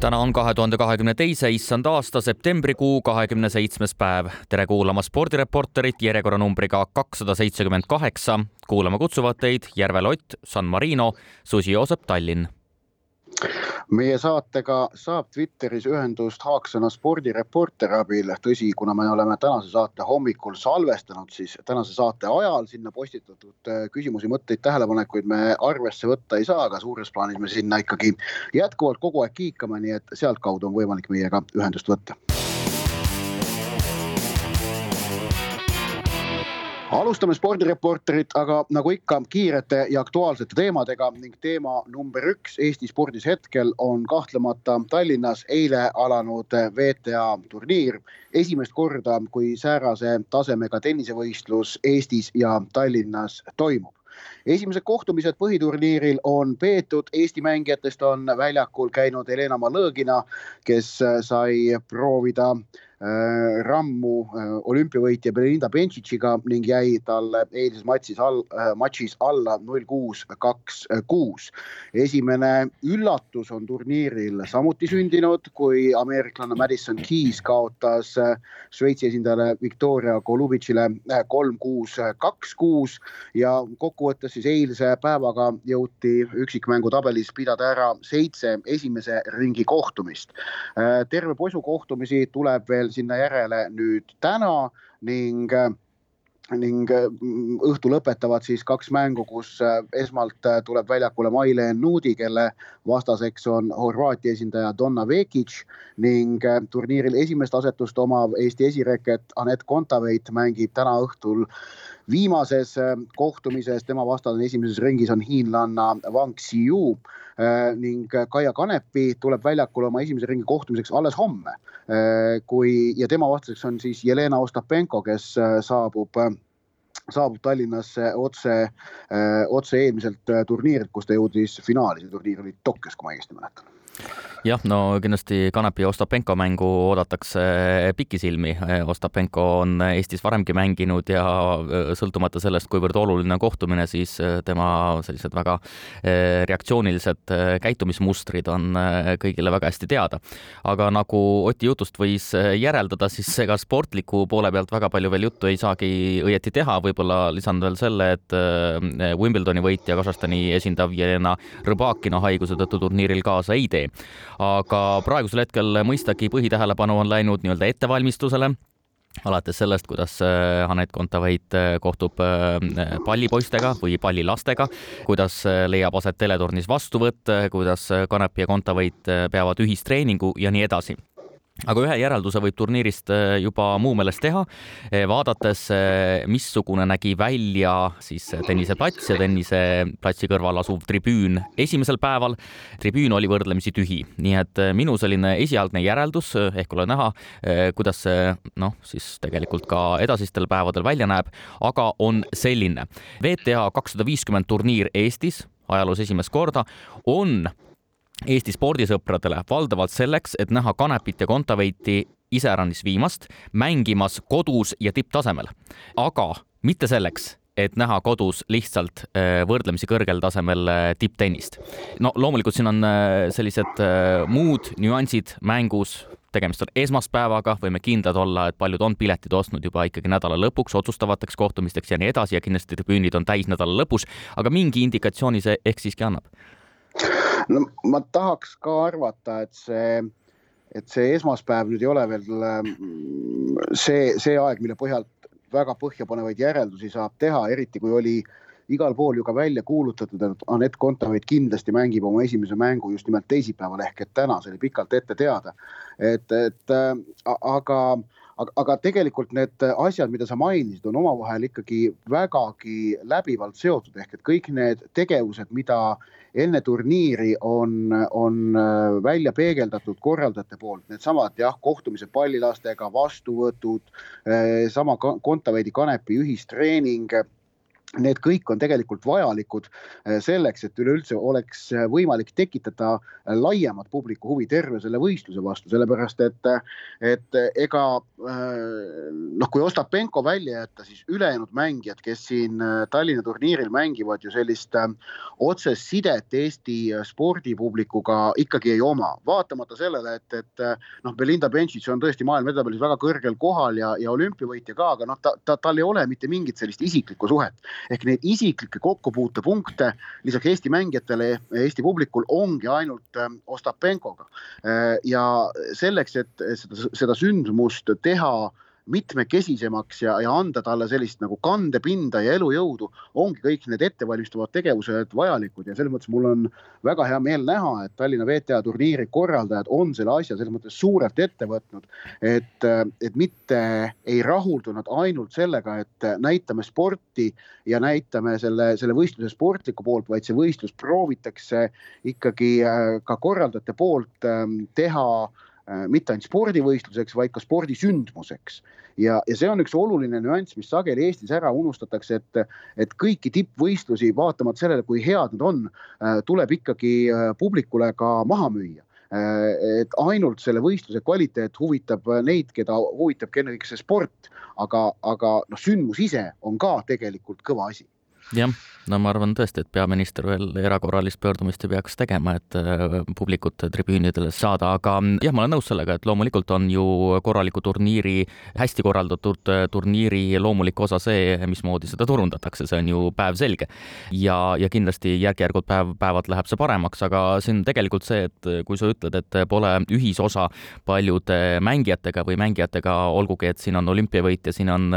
täna on kahe tuhande kahekümne teise issand aasta septembrikuu kahekümne seitsmes päev. tere kuulama spordireporterit järjekorranumbriga kakssada seitsekümmend kaheksa. kuulama kutsuvad teid Järve Lott, San Marino, Susi Joosep, Tallinn meie saatega saab Twitteris ühendust Haaksõna spordireporter abil. tõsi, kuna me oleme tänase saate hommikul salvestanud, siis tänase saate ajal sinna postitatud äh, küsimusi, mõtteid, tähelepanekuid me arvesse võtta ei saa, aga suures plaanis me sinna ikkagi jätkuvalt kogu aeg kiikame, nii et sealtkaudu on võimalik meiega ühendust võtta alustame spordireporterit, aga nagu ikka kiirete ja aktuaalsete teemadega ning teema number üks Eesti spordis hetkel on kahtlemata Tallinnas eile alanud WTA turniir. esimest korda, kui säärase tasemega tennisevõistlus Eestis ja Tallinnas toimub esimesed kohtumised põhiturniiril on peetud, Eesti mängijatest on väljakul käinud Helena Malõgina, kes sai proovida Äh, rammu äh, olümpiavõitja Belinda Bencic'iga ning jäi talle eilses matšis all, äh, matšis alla null kuus, kaks, kuus. esimene üllatus on turniiril samuti sündinud, kui ameeriklane Madison Keys kaotas Šveitsi esindajale Victoria Golubitšile kolm, kuus, kaks, kuus ja kokkuvõttes siis eilse päevaga jõuti üksikmängu tabelis pidada ära seitse esimese ringi kohtumist. terve posu kohtumisi tuleb veel veel sinna järele nüüd täna ning ning õhtu lõpetavad siis kaks mängu, kus esmalt tuleb väljakule Mailen Nuudi, kelle vastaseks on Horvaatia esindaja Donna Vekic ning turniiril esimest asetust omav Eesti esireket Anett Kontaveit mängib täna õhtul viimases kohtumises, tema vastane esimeses ringis on hiinlanna Wang Xiu Äh, ning Kaia Kanepi tuleb väljakule oma esimese ringi kohtumiseks alles homme. Äh, kui ja tema vastaseks on siis Jelena Ostapenko, kes äh, saabub saabub Tallinnasse otse, otse eelmiselt turniirilt, kus ta jõudis finaali, see turniir oli Tokyos, kui ma õigesti mäletan jah, no kindlasti Kanepi Ostapenko mängu oodatakse pikisilmi. Ostapenko on Eestis varemgi mänginud ja sõltumata sellest, kuivõrd oluline kohtumine, siis tema sellised väga reaktsioonilised käitumismustrid on kõigile väga hästi teada. aga nagu Oti jutust võis järeldada, siis ega sportliku poole pealt väga palju veel juttu ei saagi õieti teha, võib-olla lisan veel selle, et Wimbledoni võitja Kasahstani esindav Jelena Rõbakina haiguse tõttu turniiril kaasa ei tee aga praegusel hetkel mõistagi põhitähelepanu on läinud nii-öelda ettevalmistusele alates sellest, kuidas äh, Anett Kontaveit äh, kohtub äh, pallipoistega või pallilastega, kuidas leiab aset teletornis vastuvõtt, kuidas Kanepi ja Kontaveit peavad ühistreeningu ja nii edasi aga ühe järelduse võib turniirist äh, juba muu meelest teha, äh, vaadates, äh, missugune nägi välja siis tenniseplats ja tenniseplatsi kõrval asuv tribüün esimesel päeval. tribüün oli võrdlemisi tühi, nii et minu selline esialgne järeldus, ehk ole näha, kuidas see noh, siis tegelikult ka edasistel päevadel välja näeb, aga on selline. WTA kakssada viiskümmend turniir Eestis ajaloos esimest korda on Eesti spordisõpradele valdavalt selleks, et näha Kanepit ja Kontaveiti iseäranis viimast mängimas kodus ja tipptasemel, aga mitte selleks, et näha kodus lihtsalt äh, võrdlemisi kõrgel tasemel äh, tipptennist. no loomulikult siin on äh, sellised muud nüansid mängus, tegemist on esmaspäevaga, võime kindlad olla, et paljud on piletid ostnud juba ikkagi nädala lõpuks otsustavateks kohtumisteks ja nii edasi ja kindlasti tribüünid on täis nädala lõpus, aga mingi indikatsiooni see ehk siiski annab no ma tahaks ka arvata, et see, et see esmaspäev nüüd ei ole veel mm, see, see aeg, mille põhjalt väga põhjapanevaid järeldusi saab teha, eriti kui oli igal pool ju ka välja kuulutatud, et Anett Kontaveit kindlasti mängib oma esimese mängu just nimelt teisipäeval ehk et täna, see oli pikalt ette teada. et, et äh, aga aga, aga tegelikult need asjad, mida sa mainisid, on omavahel ikkagi vägagi läbivalt seotud, ehk et kõik need tegevused, mida enne turniiri on, on äh, välja peegeldatud korraldajate poolt, needsamad jah, kohtumised pallilastega, vastuvõtud, äh, sama Kontaveidi Kanepi ühistreening need kõik on tegelikult vajalikud eh, selleks, et üleüldse oleks eh, võimalik tekitada eh, laiemat publiku huvi terve selle võistluse vastu, sellepärast et, et ega noh, kui Ostapenko välja jätta, siis ülejäänud mängijad, kes siin Tallinna turniiril mängivad ju sellist otsest sidet Eesti spordipublikuga ikkagi ei oma, vaatamata sellele, et, et noh, Belinda Bencic on tõesti maailma edetabelis väga kõrgel kohal ja, ja olümpiavõitja ka, aga noh, ta, ta, tal ei ole mitte mingit sellist isiklikku suhet ehk neid isiklikke kokkupuutepunkte lisaks Eesti mängijatele, Eesti publikul ongi ainult ähm, Ostapenkoga. Äh, ja selleks, et seda, seda sündmust teha mitmekesisemaks ja, ja anda talle sellist nagu kandepinda ja elujõudu, ongi kõik need ettevalmistavad tegevused vajalikud ja selles mõttes mul on väga hea meel näha, et Tallinna VTA turniiri korraldajad on selle asja selles mõttes suurelt ette võtnud. et, et mitte ei rahuldunud ainult sellega, et näitame sporti ja näitame selle, selle võistluse sportlikku poolt, vaid see võistlus proovitakse ikkagi äh, ka korraldajate poolt ähm, teha mitte ainult spordivõistluseks, vaid ka spordisündmuseks. ja, ja see on üks oluline nüanss, mis sageli Eestis ära unustatakse, et, et kõiki tippvõistlusi, vaatamata sellele, kui head nad on, äh, tuleb ikkagi äh, publikule ka maha müüa. Et ainult selle võistluse kvaliteet huvitab neid, keda huvitabki ennekõike see sport, aga, aga noh, sündmus ise on ka tegelikult kõva asi jah, no ma arvan tõesti, et peaminister veel erakorralist pöördumist ei peaks tegema, et äh, publikut tribüünidele saada, aga mm, jah, ma olen nõus sellega, et loomulikult on ju korraliku turniiri, hästi korraldatud äh, turniiri loomulik osa see, mismoodi seda turundatakse, see on ju päevselge. ja, ja kindlasti järk-järgult päev, päevad läheb see paremaks, aga siin tegelikult see, et kui sa ütled, et pole ühisosa paljude mängijatega või mängijatega, olgugi et siin on olümpiavõitja, siin on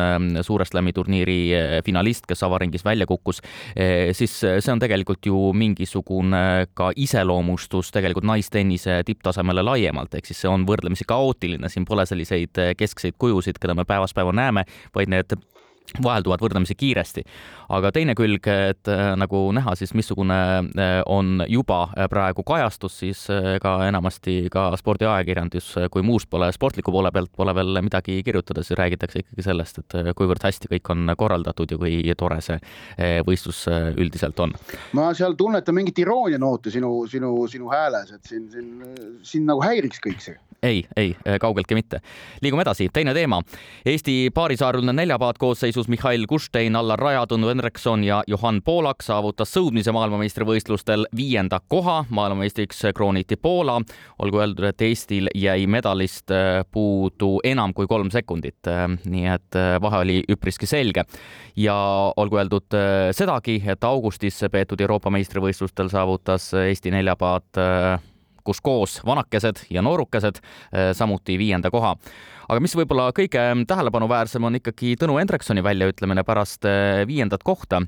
Suure Slami turniiri äh, finalist, kes avaringis välja kukkus, kukkus, eh, siis eh, see on tegelikult ju mingisugune ka iseloomustus tegelikult naistennise tipptasemele laiemalt, ehk siis see on võrdlemisi kaootiline, siin pole selliseid eh, keskseid kujusid, keda me päevast päeva näeme, vaid need vahelduvad võrdlemisi kiiresti. aga teine külg, et äh, nagu näha siis, missugune äh, on juba äh, praegu kajastus, siis ka enamasti ka spordiajakirjandus, kui muust pole, sportliku poole pealt pole veel midagi kirjutada, siis räägitakse ikkagi sellest, et kuivõrd hästi kõik on korraldatud ja kui tore see võistlus üldiselt on. ma seal tunnetan mingit iroonia nooti sinu, sinu, sinu hääles, et siin, siin, siin nagu häiriks kõik see ei, ei, kaugeltki mitte. liigume edasi, teine teema. Eesti paarisaaruline neljapaat koosseisus Mihhail Kuštein, Allar Rajatunnu, Henrikson ja Johan Poolak saavutas sõudmise maailmameistrivõistlustel viienda koha. maailmameistriks krooniti Poola. olgu öeldud, et Eestil jäi medalist äh, puudu enam kui kolm sekundit, äh, nii et äh, vahe oli üpriski selge. ja olgu öeldud sedagi, et augustis peetud Euroopa meistrivõistlustel saavutas Eesti neljapaat kus koos vanakesed ja noorukesed eh, samuti viienda koha. aga mis võib-olla kõige tähelepanuväärsem on ikkagi Tõnu Hendriksoni väljaütlemine pärast eh, viiendat kohta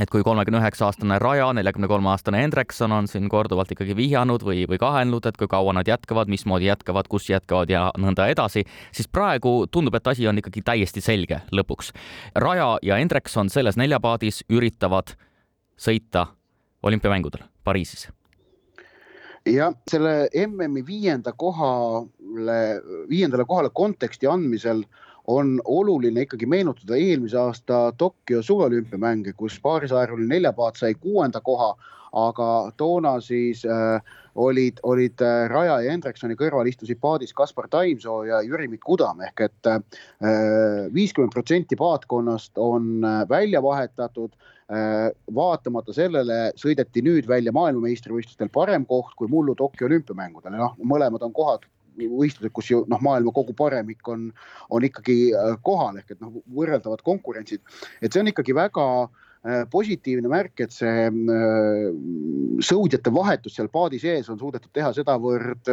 et kui kolmekümne üheksa aastane Raja, neljakümne kolme aastane Hendrikson on siin korduvalt ikkagi vihjanud või, või kahelnud, et kui kaua nad jätkavad, mismoodi jätkavad, kus jätkavad ja nõnda edasi, siis praegu tundub, et asi on ikkagi täiesti selge lõpuks. Raja ja Hendrikson selles neljapaadis üritavad sõita olümpiamängudel Pariisis jah, selle MM-i viienda kohale, viiendale kohale konteksti andmisel on oluline ikkagi meenutada eelmise aasta Tokyo suveolümpiamänge, kus paarisaajaline neljapaat sai kuuenda koha, aga toona siis äh, olid, olid äh, Raja ja Hendriksoni kõrval istusid paadis Kaspar Taimsoo ja Jüri-Mikk Udam ehk et äh, viiskümmend äh, protsenti paatkonnast on äh, välja vahetatud vaatamata sellele sõideti nüüd välja maailmameistrivõistlustel parem koht kui mullu Tokyo olümpiamängudel, noh, mõlemad on kohad võistlused, kus ju noh, maailma kogu paremik on, on ikkagi äh, kohal ehk et noh, võrreldavad konkurentsid, et see on ikkagi väga äh, positiivne märk, et see sõudjate vahetus seal paadi sees on suudetud teha sedavõrd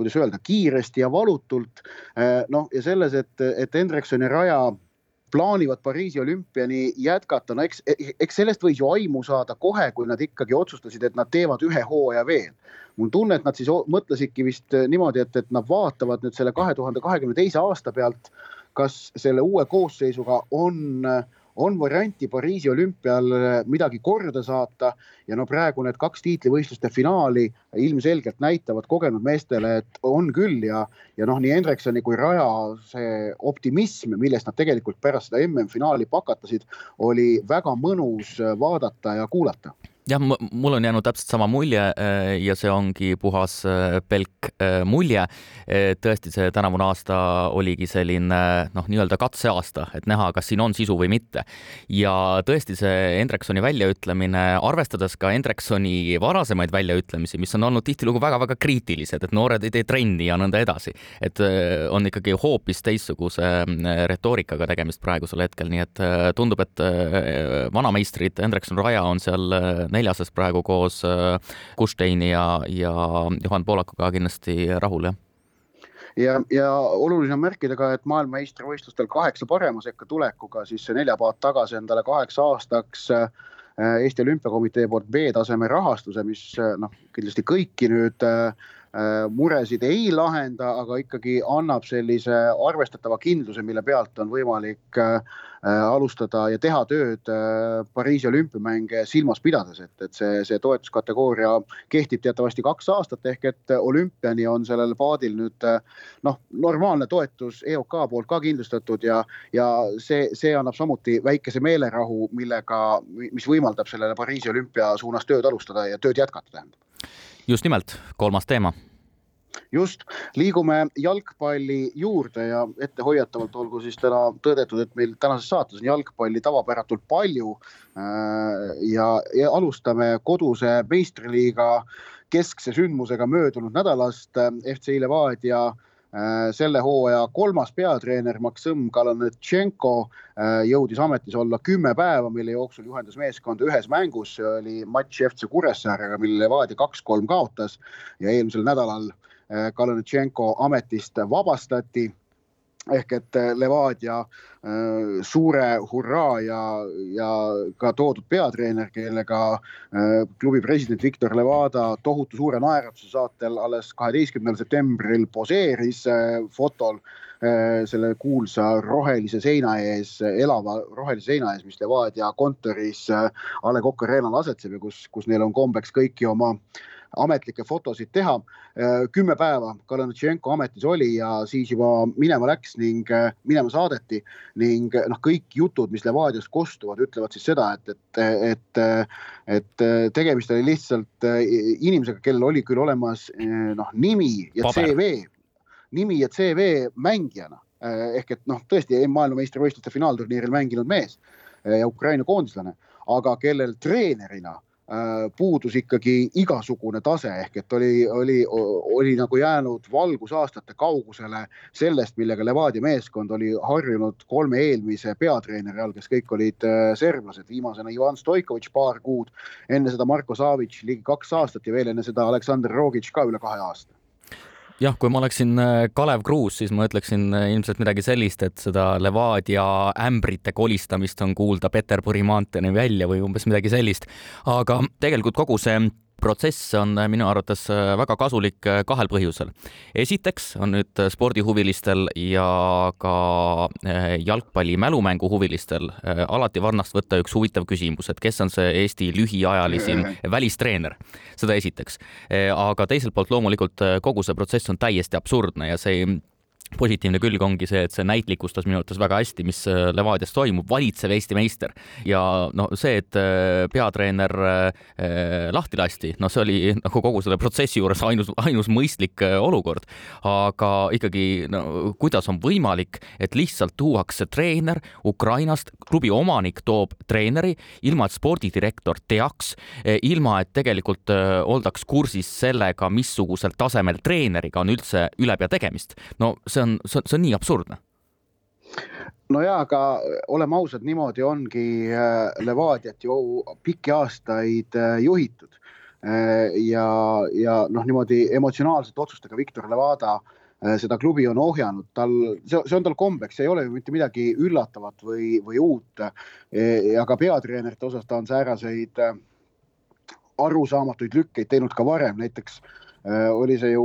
kuidas öelda, kiiresti ja valutult. noh, ja selles, et, et Hendrikson ja Raja plaanivad Pariisi olümpiani jätkata, no eks, eks sellest võis ju aimu saada kohe, kui nad ikkagi otsustasid, et nad teevad ühe hooaja veel. mul tunne, et nad siis mõtlesidki vist niimoodi, et, et nad vaatavad nüüd selle kahe tuhande kahekümne teise aasta pealt, kas selle uue koosseisuga on, on varianti Pariisi olümpial midagi korda saata. Ja no praegu need kaks tiitlivõistluste finaali ilmselgelt näitavad kogenud meestele, et on küll. Ja, ja noh, nii Hendriksoni kui Raja see optimism, millest nad tegelikult pärast seda MM-finaali pakatasid, oli väga mõnus vaadata ja kuulata jah, mul on jäänud täpselt sama mulje äh, ja see ongi puhas äh, pelk äh, mulje. tõesti, see tänavune aasta oligi selline noh, nii-öelda katseaasta, et näha, kas siin on sisu või mitte. ja tõesti, see Hendriksoni väljaütlemine, arvestades ka Hendriksoni varasemaid väljaütlemisi, mis on olnud tihtilugu väga-väga kriitilised, et noored ei tee trenni ja nõnda edasi, et on ikkagi hoopis teistsuguse retoorikaga tegemist praegusel hetkel, nii et tundub, et vanameistrid Hendrikson, Raja on seal neljases praegu koos Kusteini äh, ja, ja Juhan Poolakuga kindlasti rahul, jah. Ja, ja oluline on märkida ka, et maailmameistrivõistlustel kaheksa parema sekka tulekuga siis see neljapaat tagasi endale kaheks aastaks äh, Eesti Olümpiakomitee poolt B-taseme rahastuse, mis äh, noh, kindlasti kõiki nüüd muresid ei lahenda, aga ikkagi annab sellise arvestatava kindluse, mille pealt on võimalik Äh, alustada ja teha tööd äh, Pariisi olümpiamänge silmas pidades, et, et see, see toetuskategooria kehtib teatavasti kaks aastat ehk et olümpiani on sellel paadil nüüd äh, noh, normaalne toetus EOK poolt ka kindlustatud ja, ja see, see annab samuti väikese meelerahu, millega, mis võimaldab sellele Pariisi olümpia suunas tööd alustada ja tööd jätkata, tähendab. Just nimelt, kolmas teema just, liigume jalgpalli juurde ja ettehoiatavalt olgu siis täna tõdetud, et meil tänases saates on jalgpalli tavapäratult palju. Äh, ja, ja alustame koduse meistriliiga keskse sündmusega möödunud nädalast. FC Levadia äh, selle hooaja kolmas peatreener Maksim Kalanetšenko äh, jõudis ametis olla kümme päeva, mille jooksul juhendas meeskonda ühes mängus, see oli matš FC Kuressaarega, mille Levadia kaks-kolm kaotas. Ja eelmisel nädalal Äh, Kalonitšenko ametist vabastati ehk et äh, Levadia äh, suure hurraa ja, ja ka toodud peatreener, kellega klubi president Viktor Levada tohutu suure naeratuse saatel alles kaheteistkümnendal septembril poseeris fotol selle kuulsa rohelise seina ees, elava rohelise seina ees, mis Levadia kontoris A Le Coq Arena'l asetseb ja kus, kus neil on kombeks kõiki oma äh, ametlikke fotosid teha. Äh, kümme päeva Kalanitšenko ametis oli ja siis juba minema läks ning äh, minema saadeti ning äh, noh, kõik jutud, mis Levadiast kostuvad, ütlevad siis seda, et, et, et, et tegemist oli lihtsalt inimesega, kellel oli küll olemas noh, nimi ja Paber. CV, nimi ja CV mängijana. Ehk et noh, tõesti maailmameistrivõistluste finaalturniiril mänginud mees ja Ukraina koondislane, aga kellel treenerina Äh, puudus ikkagi igasugune tase ehk et oli, oli, oli nagu jäänud valgusaastate kaugusele sellest, millega Levadia meeskond oli harjunud kolme eelmise peatreeneri all, kes kõik olid serblased, viimasena Ivan Stoikovitš paar kuud, enne seda Marko Savic ligi kaks aastat ja veel enne seda Aleksandr Rogic ka üle kahe aasta jah, kui ma oleksin äh, Kalev Kruus, siis ma ütleksin äh, ilmselt midagi sellist, et seda Levadia ämbrite kolistamist on kuulda Peterburi maanteeni välja või umbes midagi sellist. aga tegelikult kogu see protsess on äh, minu arvates äh, väga kasulik äh, kahel põhjusel. esiteks on nüüd spordihuvilistel ja ka jalgpalli mälumängu huvilistel alati varnast võtta üks huvitav küsimus, et kes on see Eesti lühiajalisim välistreener, seda esiteks. aga teiselt poolt loomulikult kogu see protsess on täiesti absurdne ja see ei positiivne külg ongi see, et see näitlikustas minu arvates väga hästi, mis äh, Levadias toimub, valitsev Eesti meister. ja no see, et äh, peatreener äh, lahti lasti, noh, see oli nagu kogu selle protsessi juures ainus, ainus mõistlik olukord. aga ikkagi, no kuidas on võimalik, et lihtsalt tuuakse treener Ukrainast, klubi omanik toob treeneri, ilma et spordidirektor teaks, ilma et tegelikult oldaks kursis sellega, missugusel tasemel treeneriga on üldse ülepea tegemist. no see see on, see on, nii absurdne no ja, aga oleme ausad, niimoodi ongi äh, Levadiat ju pikki aastaid äh, juhitud. Äh, ja, ja noh, niimoodi emotsionaalsete otsustega Viktor Levada seda klubi on ohjanud, tal, see, see on tal kombeks, ei ole ju mitte midagi üllatavat või, või uut. ja ka peatreenerite osas ta on sääraseid arusaamatuid lükkeid teinud ka varem, näiteks oli see ju,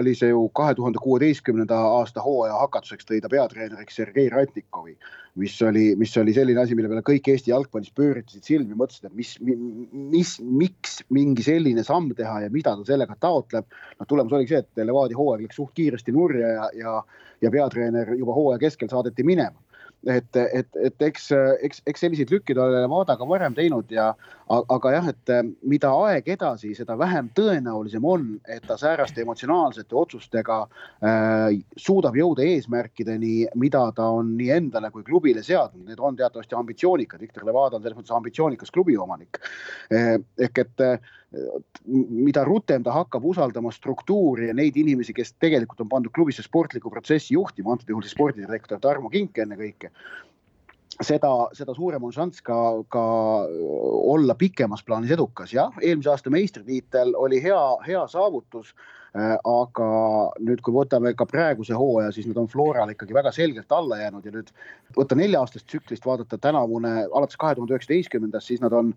oli see ju kahe tuhande kuueteistkümnenda aasta hooaja hakatuseks tõi ta peatreeneriks Sergei Ratnikovi, mis oli, mis oli selline asi, mille peale kõik Eesti jalgpallis pööritasid silmi, mõtlesid, et mis, mis, miks mingi selline samm teha ja mida ta sellega taotleb. noh, tulemus oligi see, et Levadia hooaeg läks suht kiiresti nurja ja, ja, ja peatreener juba hooaja keskel saadeti minema et, et, et eks, eks, eks selliseid lükkeid ole Levada ka varem teinud ja aga jah, et mida aeg edasi, seda vähem tõenäolisem on, et ta sääraste emotsionaalsete otsustega äh, suudab jõuda eesmärkideni, mida ta on nii endale kui klubile seadnud. Need on teatavasti ambitsioonikad, Viktor Levada on selles mõttes ambitsioonikas klubi omanik eh,. ehk et mida rutem ta hakkab usaldama struktuuri ja neid inimesi, kes tegelikult on pandud klubisse sportlikku protsessi juhtima, antud juhul siis spordidirektor Tarmo Kink ennekõike seda, seda suurem on šanss ka, ka olla pikemas plaanis edukas. jah, eelmise aasta meistritiitel oli hea, hea saavutus Äh, aga nüüd, kui võtame ka praeguse hooaja, siis nad on Floral ikkagi väga selgelt alla jäänud ja nüüd võtta nelja-aastast tsüklist, vaadata tänavune alates kahe tuhande üheksateistkümnendast, siis nad on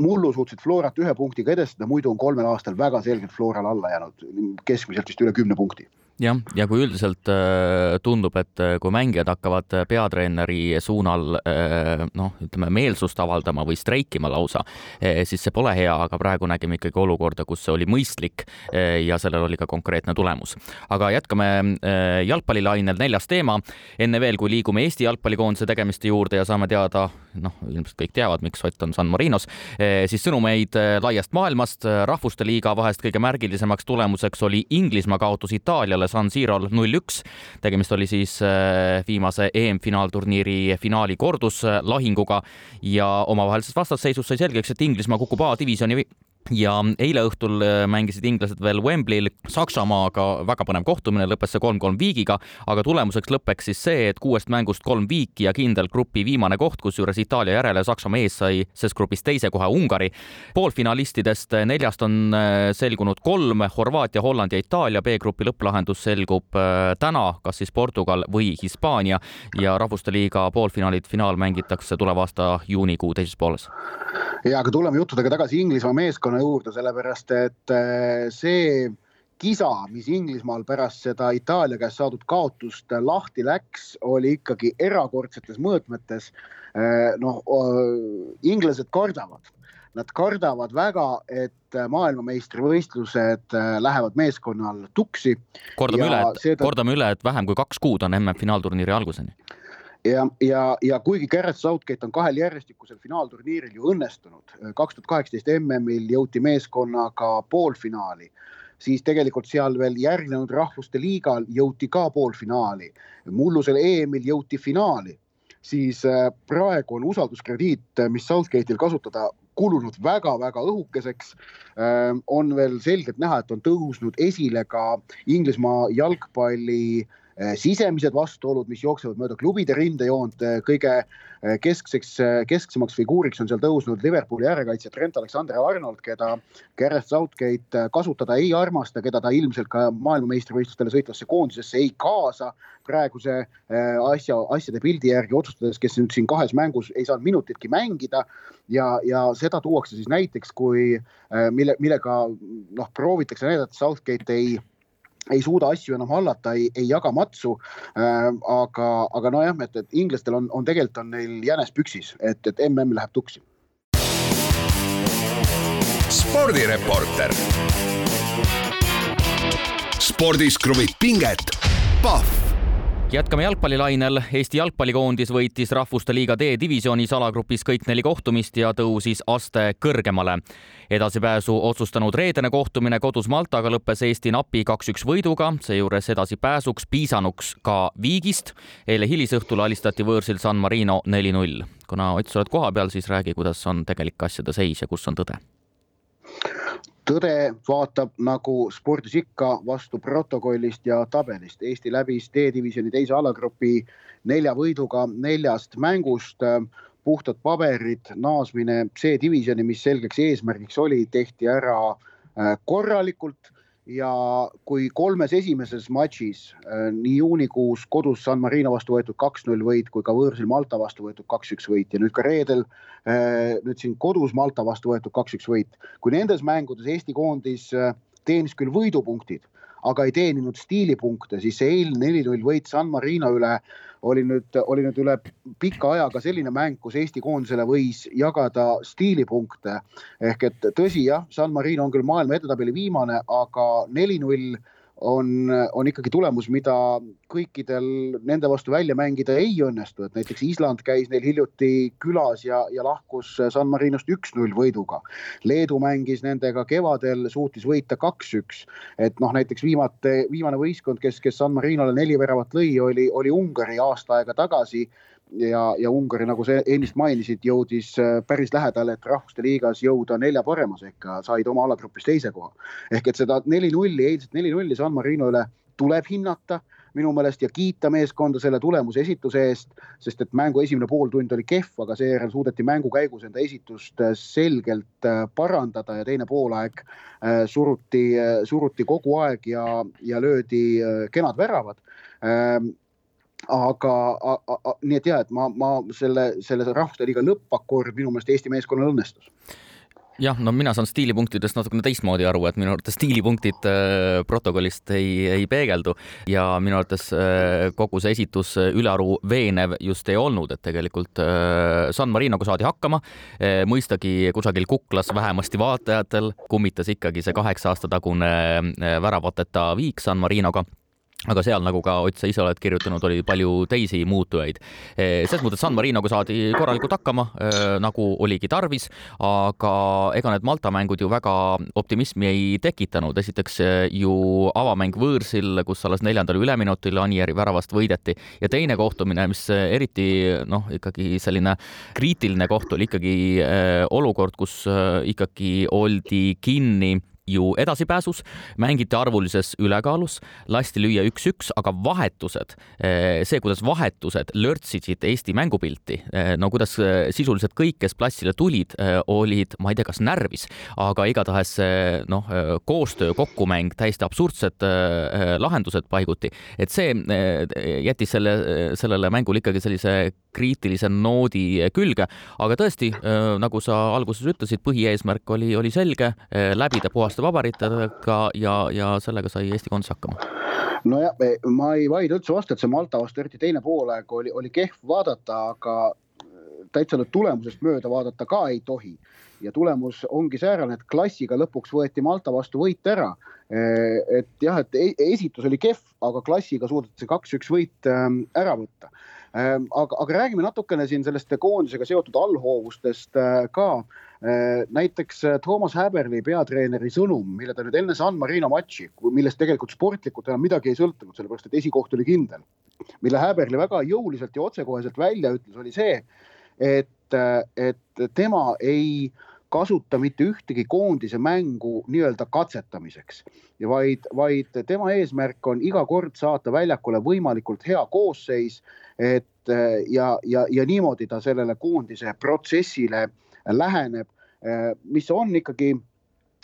mullu suutsid Florat ühe punktiga edestada, muidu on kolmel aastal väga selgelt Floral alla jäänud, keskmiselt vist üle kümne punkti jah, ja kui üldiselt äh, tundub, et äh, kui mängijad hakkavad peatreeneri suunal äh, noh, ütleme meelsust avaldama või streikima lausa, siis see pole hea, aga praegu nägime ikkagi olukorda, kus see oli mõistlik ja sellel oli ka konkreetne tulemus. aga jätkame jalgpallilainel, neljas teema. enne veel, kui liigume Eesti jalgpallikoondise tegemiste juurde ja saame teada, noh, ilmselt kõik teavad, miks Ott on San Marinos, siis sõnumeid laiast maailmast. rahvuste liiga vahest kõige märgilisemaks tulemuseks oli Inglismaa kaotus Itaaliale San Sirol null-üks. tegemist oli siis äh, viimase EM-finaalturniiri finaali korduslahinguga ja omavahelises vastasseisus sai selgeks, et Inglismaa kukub A-divisjoni ja eile õhtul äh, mängisid inglased veel Wembley'l Saksamaaga, väga põnev kohtumine, lõppes see kolm-kolm viigiga, aga tulemuseks lõppeks siis see, et kuuest mängust kolm viiki ja kindel grupi viimane koht, kusjuures Itaalia järele Saksamaa ees sai ses grupis teise koha Ungari. poolfinalistidest neljast on äh, selgunud kolm, Horvaatia, Holland ja Itaalia, B-grupi lõpplahendus selgub äh, täna, kas siis Portugal või Hispaania ja Rahvuste Liiga poolfinaalid, finaal mängitakse tuleva aasta juunikuu teises pooles. ja aga tuleme juttudega tagasi Inglismaa meeskonna meeskonna juurde, sellepärast et äh, see kisa, mis Inglismaal pärast seda Itaalia käest saadud kaotust lahti läks, oli ikkagi erakordsetes mõõtmetes. Äh, noh, inglased kardavad, nad kardavad väga, et maailmameistrivõistlused äh, lähevad meeskonnal tuksi. kordame üle, et seda..., kordame üle, et vähem kui kaks kuud on MM-finaalturniiri alguseni ja, ja, ja kuigi Gareth Southgate on kahel järjestikusel finaalturniiril ju õnnestunud, kaks tuhat kaheksateist MM-il jõuti meeskonnaga poolfinaali, siis tegelikult seal veel järgnenud rahvuste liigal jõuti ka poolfinaali. mullusel EM-il jõuti finaali, siis äh, praegu on usalduskrediit, mis Southgate'il kasutada, kulunud väga-väga õhukeseks. Äh, on veel selgelt näha, et on tõusnud esile ka Inglismaa jalgpalli äh, Äh, sisemised vastuolud, mis jooksevad mööda klubide rindejoont, äh, kõige äh, keskseks, kesksemaks figuuriks on seal tõusnud Liverpooli äärekaitsja Trent Alexander-Arnold, keda Gareth Southgate kasutada ei armasta, keda ta ilmselt ka maailmameistrivõistlustele sõitvasse koondisesse ei kaasa praeguse asja, asjade pildi järgi otsustades, kes nüüd siin kahes mängus ei saanud minutitki mängida. Ja, ja seda tuuakse siis näiteks, kui mille, millega noh, proovitakse näidata, Southgate ei ei suuda asju enam hallata, ei, ei jaga matsu äh,. aga, aga nojah, et, et inglastel on, on tegelikult on neil jänes püksis, et, et mm läheb tuksi. spordireporter. spordis kruvib pinget, Pahv jätkame jalgpallilainel. Eesti jalgpallikoondis võitis Rahvuste Liiga D-divisjonis alagrupis kõik neli kohtumist ja tõusis aste kõrgemale. edasipääsu otsustanud reedene kohtumine kodus Maltaga lõppes Eesti napi kaks-üks võiduga, seejuures edasipääsuks piisanuks ka viigist. eile hilisõhtul alistati võõrsil San Marino neli-null. kuna Ott, sa oled kohapeal, siis räägi, kuidas on tegelik asjade seis ja kus on tõde tõde vaatab nagu spordis ikka vastu protokollist ja tabelist. Eesti läbis D-divisjoni teise alagrupi nelja võiduga neljast mängust. puhtad paberid, naasmine C-divisjoni, mis selgeks eesmärgiks oli, tehti ära äh, korralikult ja kui kolmes esimeses matšis äh, nii juunikuus kodus San Marino vastu võetud kaks-null võit kui ka võõrsil Malta vastu võetud kaks-üks võit ja nüüd ka reedel äh, nüüd siin kodus Malta vastu võetud kaks-üks võit. kui nendes mängudes Eesti koondis äh, teenis küll võidupunktid, aga ei teeninud stiilipunkte, siis see eilne neli-null võit San Marino üle oli nüüd, oli nüüd üle pika aja ka selline mäng, kus Eesti koondisele võis jagada stiilipunkte. ehk et tõsi jah, San Marino on küll maailma edetabeli viimane, aga neli-null on, on ikkagi tulemus, mida kõikidel nende vastu välja mängida ei õnnestu, et näiteks Island käis neil hiljuti külas ja, ja lahkus San Marinost üks-null võiduga. Leedu mängis nendega kevadel, suutis võita kaks-üks, et noh, näiteks viimati, viimane võistkond, kes, kes San Marinole neli väravat lõi, oli, oli Ungari aasta aega tagasi ja, ja Ungari, nagu sa ennist mainisid, jõudis äh, päris lähedale, et rahvuste liigas jõuda nelja parema sekka, said oma alagrupis teise koha. ehk et seda neli-nulli, eilset neli-nulli San Marino üle tuleb hinnata minu meelest ja kiita meeskonda selle tulemuse esituse eest, sest et mängu esimene pooltund oli kehv, aga seejärel suudeti mängu käigus enda esitust äh, selgelt äh, parandada ja teine poolaeg suruti, suruti kogu aeg ja, ja löödi kenad väravad ähm, aga a, a, nii et ja, et ma, ma selle, selle Rahvuste Liiga lõppakord minu meelest Eesti meeskonnal õnnestus jah, no mina saan stiilipunktidest natukene teistmoodi aru, et minu arvates stiilipunktid äh, protokollist ei, ei peegeldu ja minu arvates äh, kogu see esitus ülearu veenev just ei olnud, et tegelikult äh, San Marinoga saadi hakkama. mõistagi kusagil kuklas vähemasti vaatajatel kummitas ikkagi see kaheksa aasta tagune väravateta viik San Marinoga aga seal, nagu ka Ott, sa ise oled kirjutanud, oli palju teisi muutujaid. Eh, selles mõttes San Marinoga saadi korralikult hakkama, eh, nagu oligi tarvis, aga ega need Malta mängud ju väga optimismi ei tekitanud. esiteks eh, ju avamäng võõrsil, kus alles neljandal üleminutil Anieri väravast võideti ja teine kohtumine, mis eriti noh, ikkagi selline kriitiline koht oli ikkagi olukord, kus ikkagi oldi kinni ju edasipääsus, mängiti arvulises ülekaalus, lasti lüüa üks-üks, aga vahetused, eh, see, kuidas vahetused lörtsisid Eesti mängupilti, eh, no kuidas eh, sisuliselt kõik, kes platsile tulid, olid, ma ei tea, kas närvis, aga igatahes noh, koostöö, kokkumäng, täiesti absurdsed lahendused paiguti, et see jättis selle, sellele mängule ikkagi sellise kriitilise noodi külge, aga tõesti, nagu sa alguses ütlesid, põhieesmärk oli, oli selge, läbida puhasta vabaritega ja, ja sellega sai Eesti koondis hakkama nojah, ma ei vaidle üldse vastu, et see Malta vastu eriti teine poolaeg oli, oli kehv vaadata, aga täitsa nüüd tulemusest mööda vaadata ka ei tohi. ja tulemus ongi säärane, et klassiga lõpuks võeti Malta vastu võit ära. et jah, et e-, esitus oli kehv, aga klassiga suudeti see kaks-üks võit ähm, ära võtta aga, aga räägime natukene siin sellest koondisega seotud allhoovustest äh, ka. Ehm, näiteks äh, Toomas Häberli peatreeneri sõnum, mille ta nüüd enne San Marino matši, millest tegelikult sportlikult enam midagi ei sõltunud, sellepärast et esikoht oli kindel. mille Häberli väga jõuliselt ja otsekoheselt välja ütles, oli see, et, äh, et tema ei äh, kasuta mitte ühtegi koondise mängu nii-öelda katsetamiseks vaid, vaid tema eesmärk on iga kord saata väljakule võimalikult hea koosseis. et ja, ja, ja niimoodi ta sellele koondise protsessile läheneb, mis on ikkagi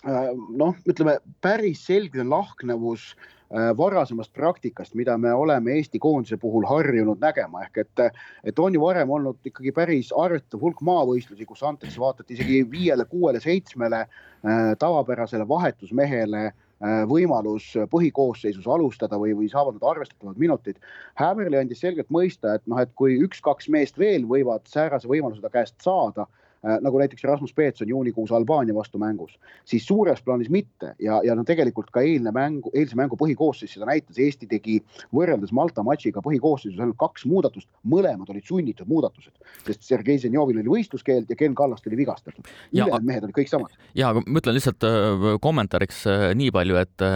noh, ütleme päris selge lahknevus Äh, varasemast praktikast, mida me oleme Eesti koondise puhul harjunud nägema, ehk et, et on ju varem olnud ikkagi päris arvestatav hulk maavõistlusi, kus antakse vaata et isegi viiele-kuuele-seitsmele äh, tavapärasele vahetusmehele äh, võimalus põhikoosseisus alustada või, või saavad nad arvestatavad minutid. Hämmerli andis selgelt mõista, et noh, et kui üks-kaks meest veel võivad säärase võimaluse ta käest saada Äh, nagu näiteks Rasmus Peetson juunikuus Albaania vastu mängus, siis suures plaanis mitte ja, ja no tegelikult ka eilne mängu, eilse mängu põhikoosseis seda näitas, Eesti tegi võrreldes Malta matšiga põhikoosseisus ainult kaks muudatust, mõlemad olid sunnitud muudatused, sest Sergei Zenjovil oli võistluskeeld ja Ken Kallast oli vigastatud. ülejäänud mehed olid kõik samad. ja aga ma ütlen lihtsalt äh, kommentaariks äh, nii palju, et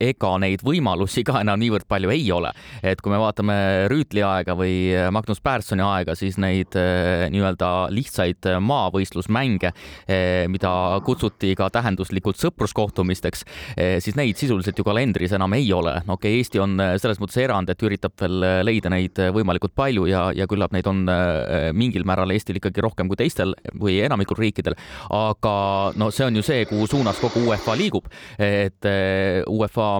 ega neid võimalusi ka enam niivõrd palju ei ole, et kui me vaatame Rüütli aega või Magnus Pärssoni aega, siis neid nii-öelda lihtsaid maa maavõistlusmänge, eh, mida kutsuti ka tähenduslikult sõpruskohtumisteks, eh, siis neid sisuliselt ju kalendris enam ei ole. okei okay,, Eesti on eh, selles mõttes erand, et üritab veel leida neid võimalikult palju ja, ja küllap neid on mingil määral Eestil ikkagi rohkem kui teistel või enamikul riikidel. aga no see on ju see, kuhu suunas kogu UEFA liigub, et UEFA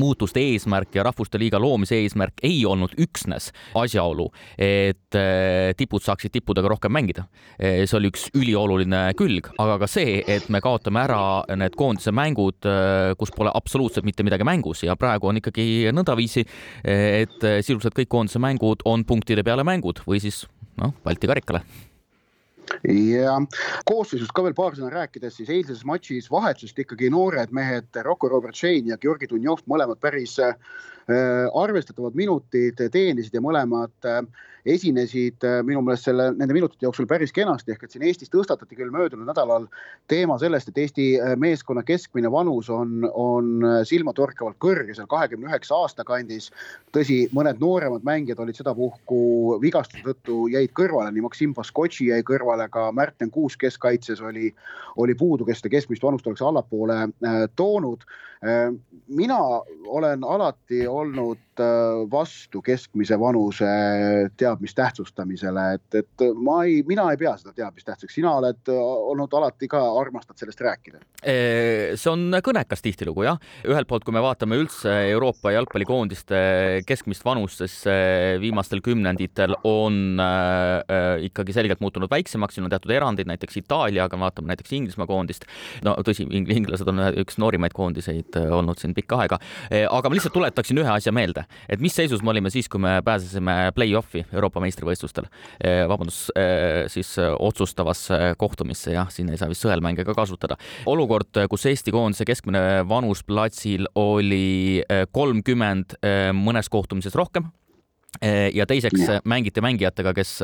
muutuste eesmärk ja Rahvuste Liiga loomise eesmärk ei olnud üksnes asjaolu, et äh, tipud saaksid tippudega rohkem mängida. Äh, see oli üks ülioluline külg, aga ka see, et me kaotame ära need koondise mängud, äh, kus pole absoluutselt mitte midagi mängus ja praegu on ikkagi nõndaviisi, et sisuliselt kõik koondise mängud on punktide peale mängud või siis noh, Balti karikale ja koosseisust ka veel paar sõna rääkides, siis eilses matšis vahetusest ikkagi noored mehed Rocco Robert Shane ja Georgi Dunjov, mõlemad päris arvestatavad minutid teenisid ja mõlemad äh, esinesid äh, minu meelest selle, nende minutite jooksul päris kenasti, ehk et siin Eestis tõstatati küll möödunud nädalal teema sellest, et Eesti äh, meeskonna keskmine vanus on, on äh, silmatorkavalt kõrge, seal kahekümne üheksa aasta kandis. tõsi, mõned nooremad mängijad olid sedapuhku vigastuse tõttu jäid kõrvale, nii Maksim Baskotši jäi kõrvale, ka Märten Kuusk keskkaitses oli, oli puudu, kes seda keskmist vanust oleks allapoole äh, toonud äh,. mina olen alati olnud vastu keskmise vanuse teab teadmistähtsustamisele, et, et ma ei, mina ei pea seda teadmistähtsaks, sina oled olnud alati ka, armastad sellest rääkida. see on kõnekas tihtilugu jah, ühelt poolt, kui me vaatame üldse Euroopa jalgpallikoondiste keskmist vanust, siis viimastel kümnenditel on äh, ikkagi selgelt muutunud väiksemaks, siin on teatud erandid, näiteks Itaalia, aga vaatame näiteks Inglismaa koondist. no tõsi, inglased on üks noorimaid koondiseid äh, olnud siin pikka aega, äh, aga ma lihtsalt tuletaksin ühe asja meelde, et mis seisus me olime siis, kui me pääsesime play-off'i Euroopa meistrivõistlustel, eh, vabandust, eh, siis eh, otsustavasse kohtumisse, jah, siin ei saa vist sõelmänge ka kasutada. olukord, kus Eesti koondise keskmine vanus platsil oli kolmkümmend, mõnes kohtumises rohkem ja teiseks ja. mängiti mängijatega, kes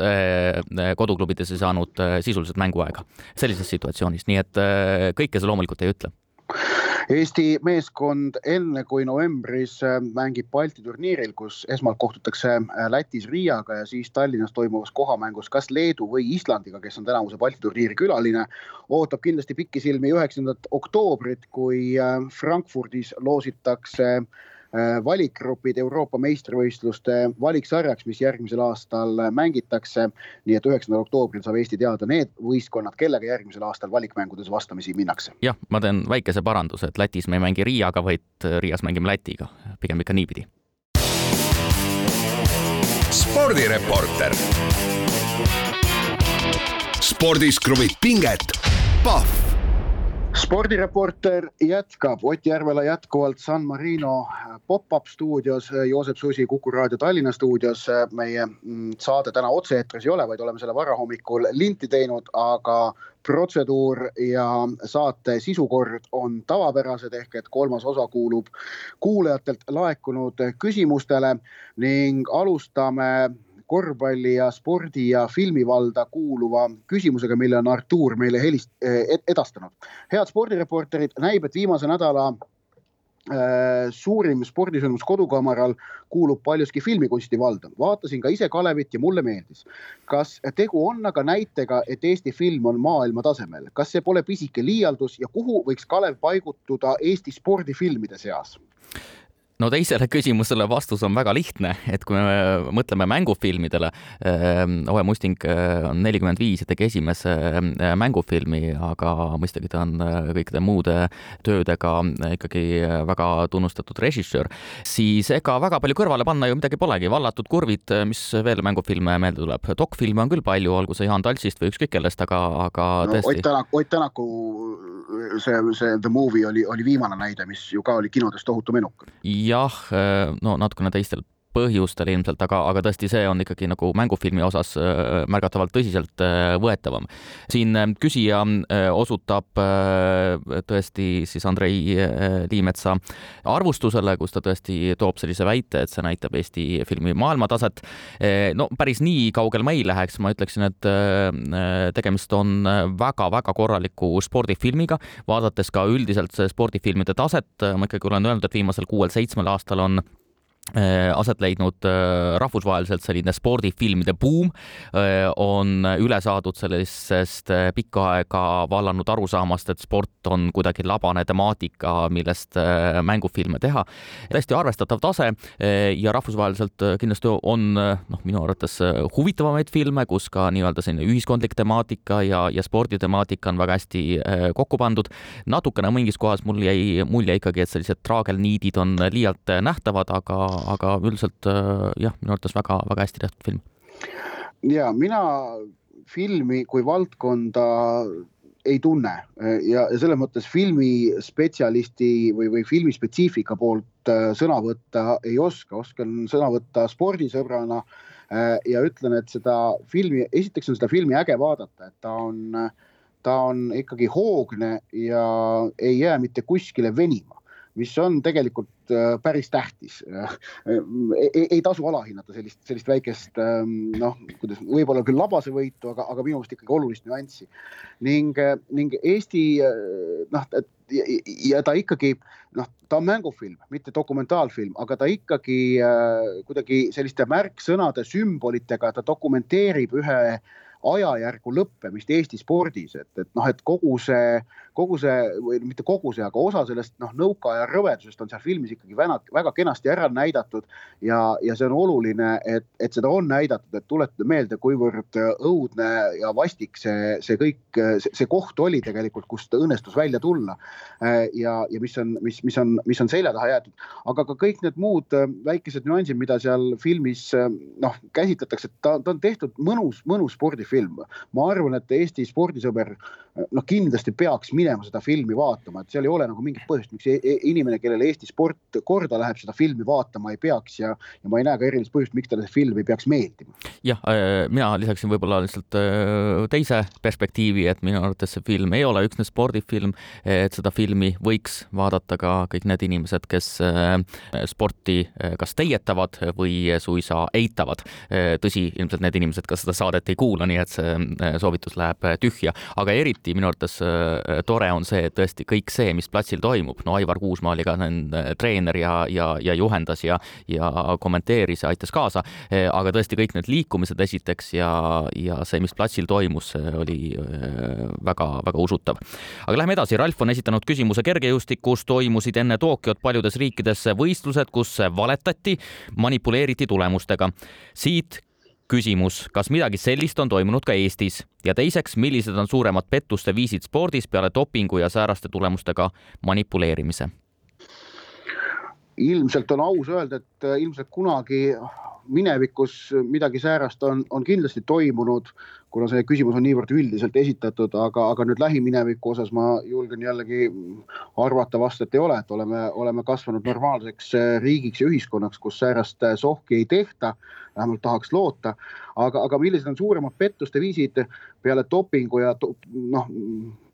koduklubides ei saanud sisuliselt mänguaega sellises situatsioonis, nii et kõike see loomulikult ei ütle Eesti meeskond enne kui novembris äh, mängib Balti turniiril, kus esmalt kohtutakse äh, Lätis Riiaga ja siis Tallinnas toimuvas kohamängus kas Leedu või Islandiga, kes on tänavuse Balti turniiri külaline, ootab kindlasti pikisilmi üheksandat oktoobrit, kui äh, Frankfurdis loositakse Äh, valikgrupid Euroopa meistrivõistluste valiksarjaks, mis järgmisel aastal mängitakse. nii et üheksandal oktoobril saab Eesti teada need võistkonnad, kellega järgmisel aastal valikmängudes vastamisi minnakse. jah, ma teen väikese paranduse, et Lätis me ei mängi Riiaga, vaid Riias mängime Lätiga, pigem ikka niipidi. spordireporter. spordis kruvib pinget, Pahv spordireporter jätkab, Ott Järvela jätkuvalt San Marino pop-up stuudios, Joosep Susi Kuku raadio Tallinna stuudios. meie mm, saade täna otse-eetris ei ole, vaid oleme selle varahommikul linti teinud, aga protseduur ja saate sisukord on tavapärased ehk et kolmas osa kuulub kuulajatelt laekunud küsimustele ning alustame korvpalli ja spordi ja filmivalda kuuluva küsimusega, mille on Artur meile helist- ed, edastanud. head spordireporterid, näib, et viimase nädala äh, suurim spordisündmus Kodukamaral kuulub paljuski filmikunsti valda. vaatasin ka ise Kalevit ja mulle meeldis. kas tegu on aga näitega, et Eesti film on maailma tasemel, kas see pole pisike liialdus ja kuhu võiks Kalev paigutuda Eesti spordifilmide seas? No teisele küsimusele vastus on väga lihtne, et kui me mõtleme mängufilmidele, ähm, Owe Musting äh, on nelikümmend viis ja tegi esimese äh, mängufilmi, aga mõistagi ta on äh, kõikide muude töödega ikkagi väga tunnustatud režissöör, siis ega väga palju kõrvale panna ju midagi polegi, Vallatud kurvid, mis veel mängufilme meelde tuleb, dokfilme on küll palju, olgu see Jaan Taltsist või ükskõik kellest, aga, aga no, tõesti. Ott Tänak, Ott Tänaku see, see The Movie oli, oli viimane näide, mis ju ka oli kinodes tohutu menuk. Jah, no natukene teistel põhjustel ilmselt, aga, aga tõesti, see on ikkagi nagu mängufilmi osas äh, märgatavalt tõsiseltvõetavam. Äh, siin küsija osutab tõesti siis Andrei Liimetsa arvustusele, kus ta tõesti toob sellise väite, et see näitab Eesti filmi maailmataset. no päris nii kaugel ma ei läheks, ma ütleksin, et tegemist on väga-väga korraliku spordifilmiga, vaadates ka üldiselt spordifilmide taset, ma ikkagi olen öelnud, et viimasel kuuel-seitsmel aastal on Äh, aset leidnud äh, rahvusvaheliselt selline spordifilmide buum äh, on üle saadud sellisest pikka aega vallanud arusaamast, et sport on kuidagi labane temaatika, millest mängufilme teha. täiesti arvestatav tase ja rahvusvaheliselt kindlasti on noh, minu arvates huvitavamaid filme, kus ka nii-öelda selline ühiskondlik temaatika ja, ja sporditemaatika on väga hästi kokku pandud. natukene mingis kohas mul jäi mulje ikkagi, et sellised traagelniidid on liialt nähtavad, aga aga üldiselt äh, jah, minu arvates väga-väga hästi tehtud film. ja mina filmi kui valdkonda ei tunne. Ja, ja selles mõttes filmispetsialisti või, või filmispetsiifika poolt äh, sõna võtta ei oska, oskan sõna võtta spordisõbrana äh, ja ütlen, et seda filmi, esiteks on seda filmi äge vaadata, et ta on, ta on ikkagi hoogne ja ei jää mitte kuskile venima mis on tegelikult äh, päris tähtis. Äh, ei, ei tasu alahinnata sellist, sellist väikest ähm, noh, kuidas võib-olla küll labase võitu, aga, aga minu meelest ikkagi olulist nüanssi. ning, äh, ning Eesti noh, ja ta ikkagi noh, ta on mängufilm, mitte dokumentaalfilm, aga ta ikkagi kuidagi selliste märksõnade, sümbolitega, ta dokumenteerib ühe ajajärgu lõppemist Eesti spordis, et, et noh, et kogu see, kogu see või mitte kogu see, aga osa sellest noh, nõukaaja rõvedusest on seal filmis ikkagi väga, väga kenasti ära näidatud. ja, ja see on oluline, et, et seda on näidatud, et tuletada meelde, kuivõrd õudne ja vastik see, see kõik, see koht oli tegelikult, kust õnnestus välja tulla. ja, ja mis on, mis, mis on, mis on selja taha jäetud, aga ka kõik need muud väikesed nüansid, mida seal filmis noh, käsitletakse, ta, ta on tehtud mõnus, mõnus spordifilm film. ma arvan, et Eesti spordisõber noh, kindlasti peaks minema seda filmi vaatama, et seal ei ole nagu mingit põhjust, miks e, e, inimene, kellele Eesti sport korda läheb, seda filmi vaatama ei peaks ja, ja ma ei näe ka erilist põhjust, miks talle see film ei peaks meeldima. jah, äh, mina lisaksin võib-olla lihtsalt äh, teise perspektiivi, et minu arvates see film ei ole üksnes spordifilm, et seda filmi võiks vaadata ka kõik need inimesed, kes äh, sporti kas teietavad või suisa eitavad. tõsi, ilmselt need inimesed ka seda saadet ei kuula, nii et see soovitus läheb tühja, aga eriti minu arvates tore on see, et tõesti kõik see, mis platsil toimub, no Aivar Kuusmaa oli ka treener ja, ja, ja juhendas ja, ja kommenteeris ja aitas kaasa, äh, aga tõesti kõik need liikumised esiteks ja, ja see, mis platsil toimus, oli väga-väga äh, usutav. aga lähme edasi, Ralf on esitanud küsimuse kergejõustikus toimusid enne Tokyot paljudes riikides võistlused, kus valetati, manipuleeriti tulemustega. siit küsimus, kas midagi sellist on toimunud ka Eestis ja teiseks, millised on suuremad pettuste viisid spordis peale dopingu ja sääraste tulemustega manipuleerimise? ilmselt on aus öelda, et äh, ilmselt kunagi minevikus midagi säärast on, on kindlasti toimunud, kuna see küsimus on niivõrd üldiselt esitatud, aga, aga nüüd lähimineviku osas ma julgen jällegi arvata vastu, et ei ole, et oleme, oleme kasvanud normaalseks riigiks ja ühiskonnaks, kus säärast sohki ei tehta vähemalt tahaks loota. aga, aga millised on suuremad pettuste viisid peale dopingu ja noh,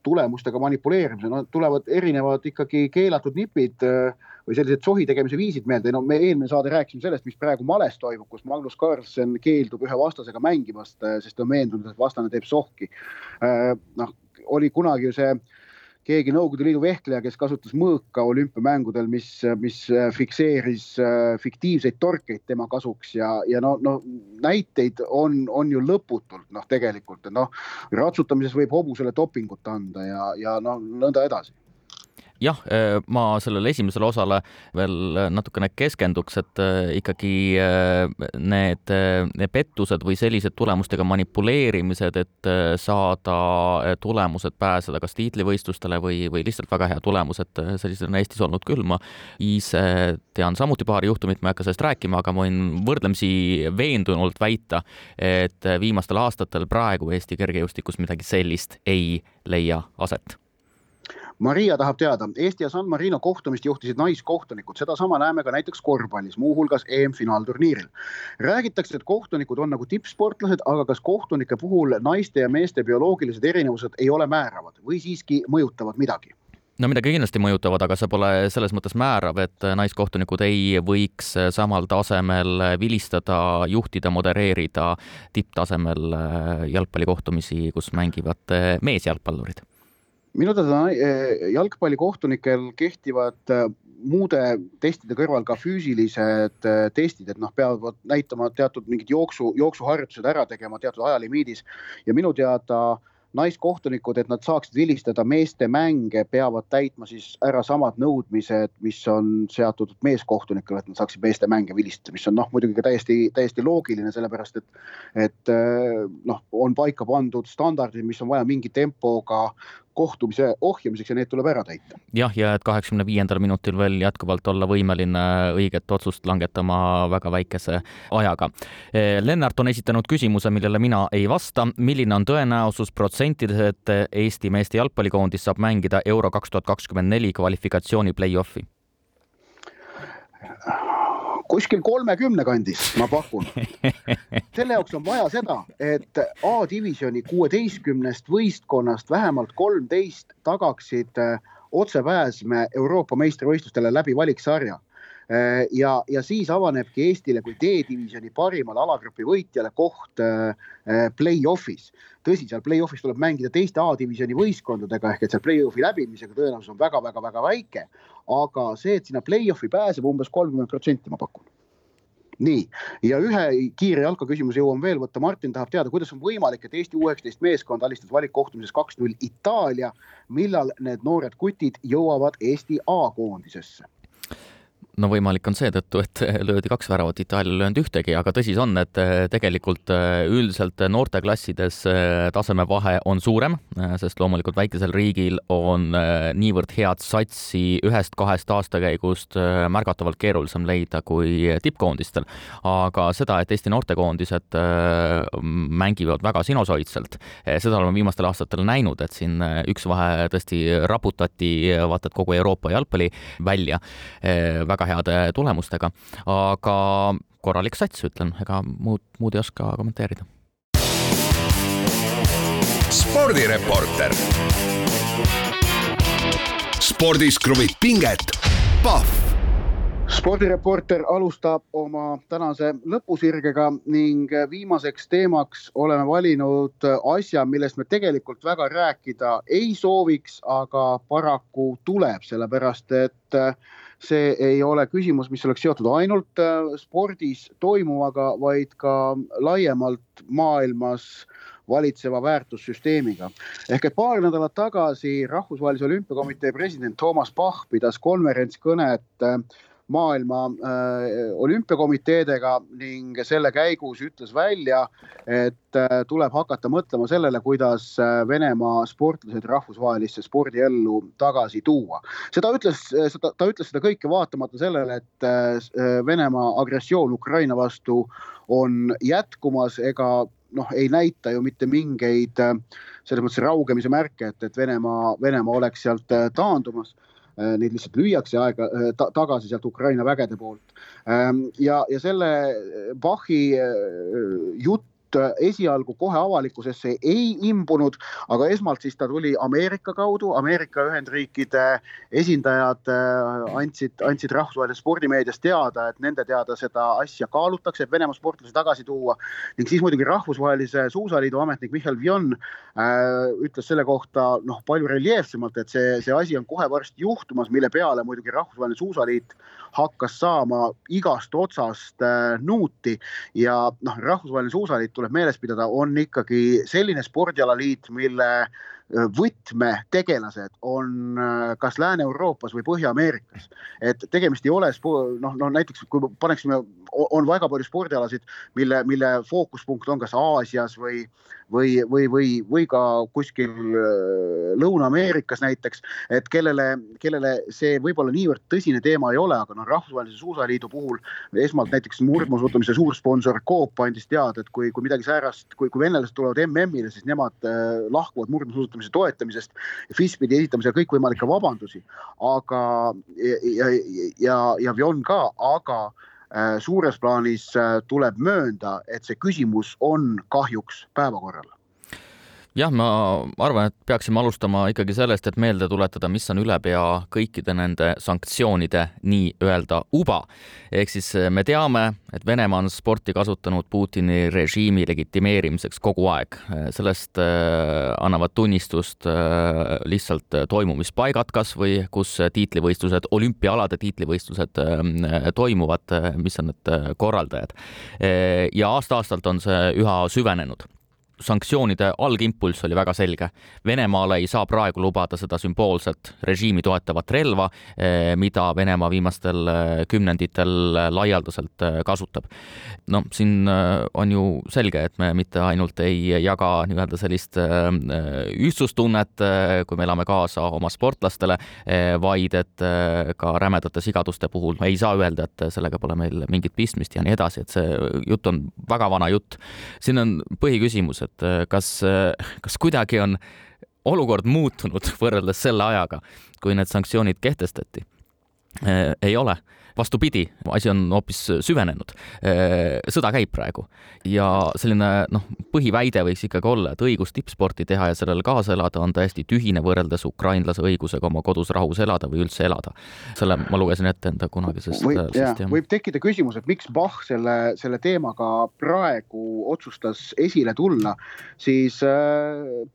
tulemustega manipuleerimise, no tulevad erinevad ikkagi keelatud nipid äh, või sellised sohi tegemise viisid meelde, no me eelmine saade rääkisime sellest, mis praegu males toimub, kus Magnus Carlsen keeldub ühe vastasega mängimast, äh, sest ta on veendunud, et vastane teeb sohki. Äh, noh, oli kunagi ju see keegi Nõukogude Liidu vehkleja, kes kasutas mõõka olümpiamängudel, mis, mis fikseeris äh, fiktiivseid torkeid tema kasuks ja, ja no, no näiteid on, on ju lõputult noh, tegelikult noh, ratsutamises võib hobusele dopingut anda ja, ja no nõnda edasi jah, äh, ma sellele esimesele osale veel natukene keskenduks, et äh, ikkagi äh, need pettused või sellised tulemustega manipuleerimised, et saada tulemused, pääseda kas tiitlivõistlustele või, või lihtsalt väga hea tulemus, et sellised on Eestis olnud küll. ma ise tean samuti paari juhtumit, ma ei hakka sellest rääkima, aga ma võin võrdlemisi veendunult väita, et viimastel aastatel praegu Eesti kergejõustikus midagi sellist ei leia aset Maria tahab teada, Eesti ja San Marino kohtumist juhtisid naiskohtunikud, sedasama näeme ka näiteks korvpallis, muuhulgas EM-finaalturniiril. räägitakse, et kohtunikud on nagu tippsportlased, aga kas kohtunike puhul naiste ja meeste bioloogilised erinevused ei ole määravad või siiski mõjutavad midagi? no midagi kindlasti mõjutavad, aga see pole selles mõttes määrav, et naiskohtunikud ei võiks samal tasemel vilistada, juhtida, modereerida tipptasemel jalgpallikohtumisi, kus mängivad meesjalgpallurid minu teada eh, jalgpallikohtunikel kehtivad eh, muude testide kõrval ka füüsilised testid, et noh, peavad näitama teatud mingid jooksu, jooksuharjutused ära tegema teatud ajalimiidis ja minu teada naiskohtunikud, et nad saaksid vilistada meeste mänge, peavad täitma siis ära samad nõudmised, mis on seatud meeskohtunikele, et nad saaksid meeste mänge vilistada, mis on noh, muidugi ka täiesti, täiesti loogiline, sellepärast et, et noh, on paika pandud standardid, mis on vaja mingi tempoga kohtumise ohjamiseks ja need tuleb ära täita. jah, ja et kaheksakümne viiendal minutil veel jätkuvalt olla võimeline õiget otsust langetama väga väikese ajaga. Eh, Lennart on esitanud küsimuse, millele mina ei vasta. milline on tõenäosus protsentides, et Eesti meeste jalgpallikoondis saab mängida Euro kaks tuhat kakskümmend neli kvalifikatsiooni play-off'i? Kuskil kolmekümne kandis, ma pakun. selle jaoks on vaja seda, et A-divisjoni kuueteistkümnest võistkonnast vähemalt kolmteist tagaksid äh, otsepääsme Euroopa meistrivõistlustele läbi valiksarja äh, ja, ja siis avanebki Eestile kui D-divisjoni parimale alagrupi võitjale koht äh, play-off'is. tõsi, seal play-off'is tuleb mängida teiste A-divisjoni võistkondadega ehk et seal play-off'i läbimisega tõenäosus on väga-väga-väga väike aga see, et sinna play-off'i pääseb umbes kolmkümmend protsenti, ma pakun nii, ja ühe kiire jalkaküsimuse jõuan veel võtta, Martin tahab teada, kuidas on võimalik, et Eesti U üheksateist meeskond alistas valikkohtumises kaks-null Itaalia. millal need noored kutid jõuavad Eesti A-koondisesse? No võimalik on seetõttu, et löödi kaks väravat, Itaalia ei löönud ühtegi, aga tõsi see on, et eh, tegelikult eh, üldiselt noorteklassides eh, tasemevahe on suurem, sest loomulikult väikesel riigil on niivõrd head satsi ühest-kahest aastakäigust märgatavalt keerulisem leida kui tippkoondistel. aga seda, et Eesti noortekoondised mängivad väga sinusoidselt, seda oleme viimastel aastatel näinud, et siin üks vahe tõesti raputati vaata et kogu Euroopa jalgpalli välja väga heade tulemustega, aga korralik sats, ütlen, ega muud, muud ei oska kommenteerida. spordireporter. spordis kruvib pinget, Pahv spordireporter alustab oma tänase lõpusirgega ning viimaseks teemaks oleme valinud asja, millest me tegelikult väga rääkida ei sooviks, aga paraku tuleb, sellepärast et see ei ole küsimus, mis oleks seotud ainult äh, spordis toimuvaga, vaid ka laiemalt maailmas valitseva väärtussüsteemiga. ehk et paar nädalat tagasi Rahvusvahelise Olümpiakomitee president Toomas Bach pidas konverentskõnet äh, maailma äh, olümpiakomiteedega ning selle käigus ütles välja, et äh, tuleb hakata mõtlema sellele, kuidas äh, Venemaa sportlased rahvusvahelisse spordiellu tagasi tuua. seda ütles, seda, ta ütles seda kõike vaatamata sellele, et Venemaa agressioon Ukraina vastu on jätkumas ega noh, ei näita ju mitte mingeid selles mõttes raugemise märke, et, et Venemaa, Venemaa oleks sealt taandumas neid lihtsalt lüüakse aega äh, ta, tagasi sealt Ukraina vägede poolt. Ähm, ja, ja selle Bachi äh, jutt Äh, esialgu kohe avalikkusesse ei imbunud, aga esmalt siis ta tuli Ameerika kaudu, Ameerika Ühendriikide esindajad äh, andsid, andsid rahvusvahelises spordimeedias teada, et nende teada seda asja kaalutakse, et Venemaa sportlasi tagasi tuua. ning siis muidugi rahvusvahelise suusaliidu ametnik Mihhail Vjon äh, ütles selle kohta noh, palju reljeefsemalt, et see, see asi on kohe varsti juhtumas, mille peale muidugi rahvusvaheline suusaliit hakkas saama igast otsast äh, nuuti ja noh, rahvusvaheline suusaliit tuleb meeles pidada, on ikkagi selline spordialaliit, mille võtmetegelased on äh, kas Lääne-Euroopas või Põhja-Ameerikas. et tegemist ei ole noh, no näiteks kui paneksime, on väga palju spordialasid, mille, mille fookuspunkt on kas Aasias või või, või, või, või ka kuskil äh, Lõuna-Ameerikas näiteks, et kellele, kellele see võib-olla niivõrd tõsine teema ei ole, aga noh, rahvusvahelise suusaliidu puhul esmalt näiteks murdmaasuusatamise suursponsor Coop andis teada, et kui, kui midagi säärast, kui, kui venelased tulevad MM-ile, siis nemad äh, lahkuvad murdmaasuusatamise toetamisest FIS pidi esitama seal kõikvõimalikke vabandusi, aga ja, ja, ja, ja Vion ka, aga Äh, suures plaanis äh, tuleb möönda, et see küsimus on kahjuks päevakorral jah, ma arvan, et peaksime alustama ikkagi sellest, et meelde tuletada, mis on ülepea kõikide nende sanktsioonide nii-öelda uba. ehk siis eh, me teame, et Venemaa on sporti kasutanud Putini režiimi legitimeerimiseks kogu aeg. Eh, sellest eh, annavad tunnistust lihtsalt toimumispaigad kas või, kus tiitlivõistlused, olümpiaalade tiitlivõistlused toimuvad, mis on need korraldajad. ja aasta-aastalt on see üha süvenenud sanktsioonide algimpulss oli väga selge. Venemaale ei saa praegu lubada seda sümboolset režiimi toetavat relva, eh, mida Venemaa viimastel eh, kümnenditel laialdaselt eh, kasutab. no siin on ju selge, et me mitte ainult ei jaga nii-öelda sellist ühtsustunnet, kui me elame kaasa oma sportlastele, vaid et ka rämedate sigaduste puhul ei saa öelda, et sellega pole meil mingit pistmist ja nii edasi, et see jutt on väga vana jutt. siin on põhiküsimus, et äh, kas, äh, kas kuidagi on olukord muutunud võrreldes selle ajaga, kui need sanktsioonid kehtestati? Äh, ei ole vastupidi, asi on hoopis süvenenud. sõda käib praegu ja selline noh, põhiväide võiks ikkagi olla, et õigus tippsporti teha ja sellele kaasa elada on täiesti tühine võrreldes ukrainlase õigusega oma kodus rahus elada või üldse elada. selle ma lugesin ette enda kunagisest. võib tekkida küsimus, et miks Bach selle, selle teemaga praegu otsustas esile tulla, siis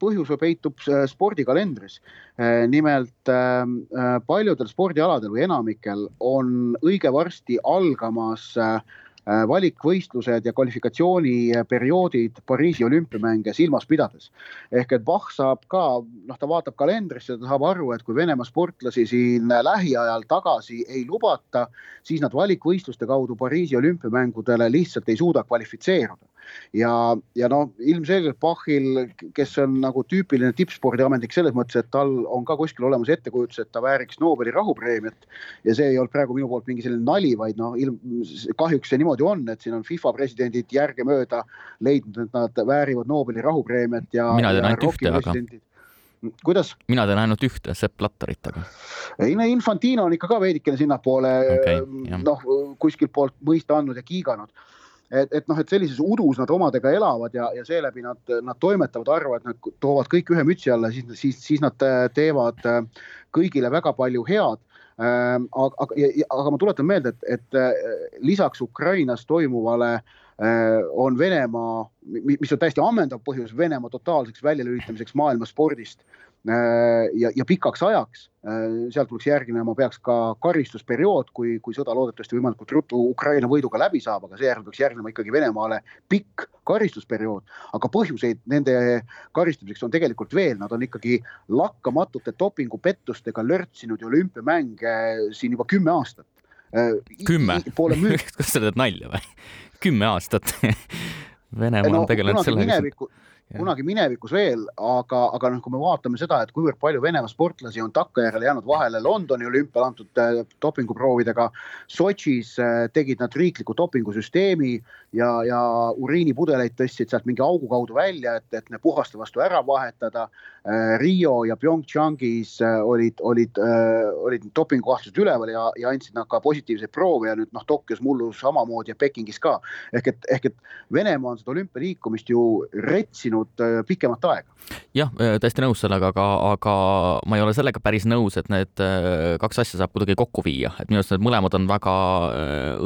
põhjus peitub spordikalendris. Nimelt paljudel spordialadel või enamikel on õige varsti algamas äh, valikvõistlused ja kvalifikatsiooniperioodid Pariisi olümpiamänge silmas pidades. ehk et Bach saab ka, noh, ta vaatab kalendrisse, ta saab aru, et kui Venemaa sportlasi siin lähiajal tagasi ei lubata, siis nad valikvõistluste kaudu Pariisi olümpiamängudele lihtsalt ei suuda kvalifitseeruda ja, ja noh, ilmselgelt Bachil, kes on nagu tüüpiline tippspordiametnik selles mõttes, et tal on ka kuskil olemas ettekujutus, et ta vääriks Nobeli rahupreemiat. ja see ei olnud praegu minu poolt mingi selline nali, vaid noh, ilm, kahjuks see niimoodi on, et siin on FIFA presidendid järgemööda leidnud, et nad väärivad Nobeli rahupreemiat ja. mina tean ainult ühte, aga kuidas? mina tean ainult ühte, Sepp Blattarit, aga. ei no Infantino on ikka ka veidikene sinnapoole okay, noh, kuskilt poolt mõista andnud ja kiiganud et, et noh, et sellises udus nad omadega elavad ja, ja seeläbi nad, nad toimetavad, arvavad, nad toovad kõik ühe mütsi alla, siis, siis, siis nad teevad kõigile väga palju head. Ähm, aga, aga, aga ma tuletan meelde, et, et lisaks Ukrainas toimuvale äh, on Venemaa, mis on täiesti ammendav põhjus Venemaa totaalseks väljalülitamiseks maailma spordist. Äh, ja, ja pikaks ajaks. Äh, sealt tuleks järgnema peaks ka karistusperiood, kui, kui sõda loodetavasti võimalikult ruttu Ukraina võiduga läbi saab, aga seejärel peaks järgnema ikkagi Venemaale pikk karistusperiood. aga põhjuseid nende karistamiseks on tegelikult veel, nad on ikkagi lakkamatute dopingupettustega lörtsinud olümpiamänge siin juba kümme aastat. Äh, kümme? kas sa teed nalja või? kümme aastat Venemaa no, on tegelenud sellega kunagi minevikus veel, aga, aga noh, kui me vaatame seda, et kuivõrd palju Venemaa sportlasi on takkajärjel jäänud vahele Londoni olümpial antud äh, dopinguproovidega. Sotšis äh, tegid nad riikliku dopingusüsteemi ja, ja uriinipudeleid tõstsid sealt mingi augu kaudu välja, et, et need puhaste vastu ära vahetada äh,. Rio ja PyeongChangis äh, olid, olid äh,, olid dopingukahtlused üleval ja, ja andsid nad ka positiivseid proove ja nüüd noh, Tokyos mullu samamoodi ja Pekingis ka. ehk et, ehk et Venemaa on seda olümpialiikumist ju retsinud äh, pikemat aega. jah, äh, täiesti nõus sellega, aga, aga ma ei ole sellega päris nõus, et need äh, kaks asja saab kuidagi kokku viia, et minu arust need mõlemad on väga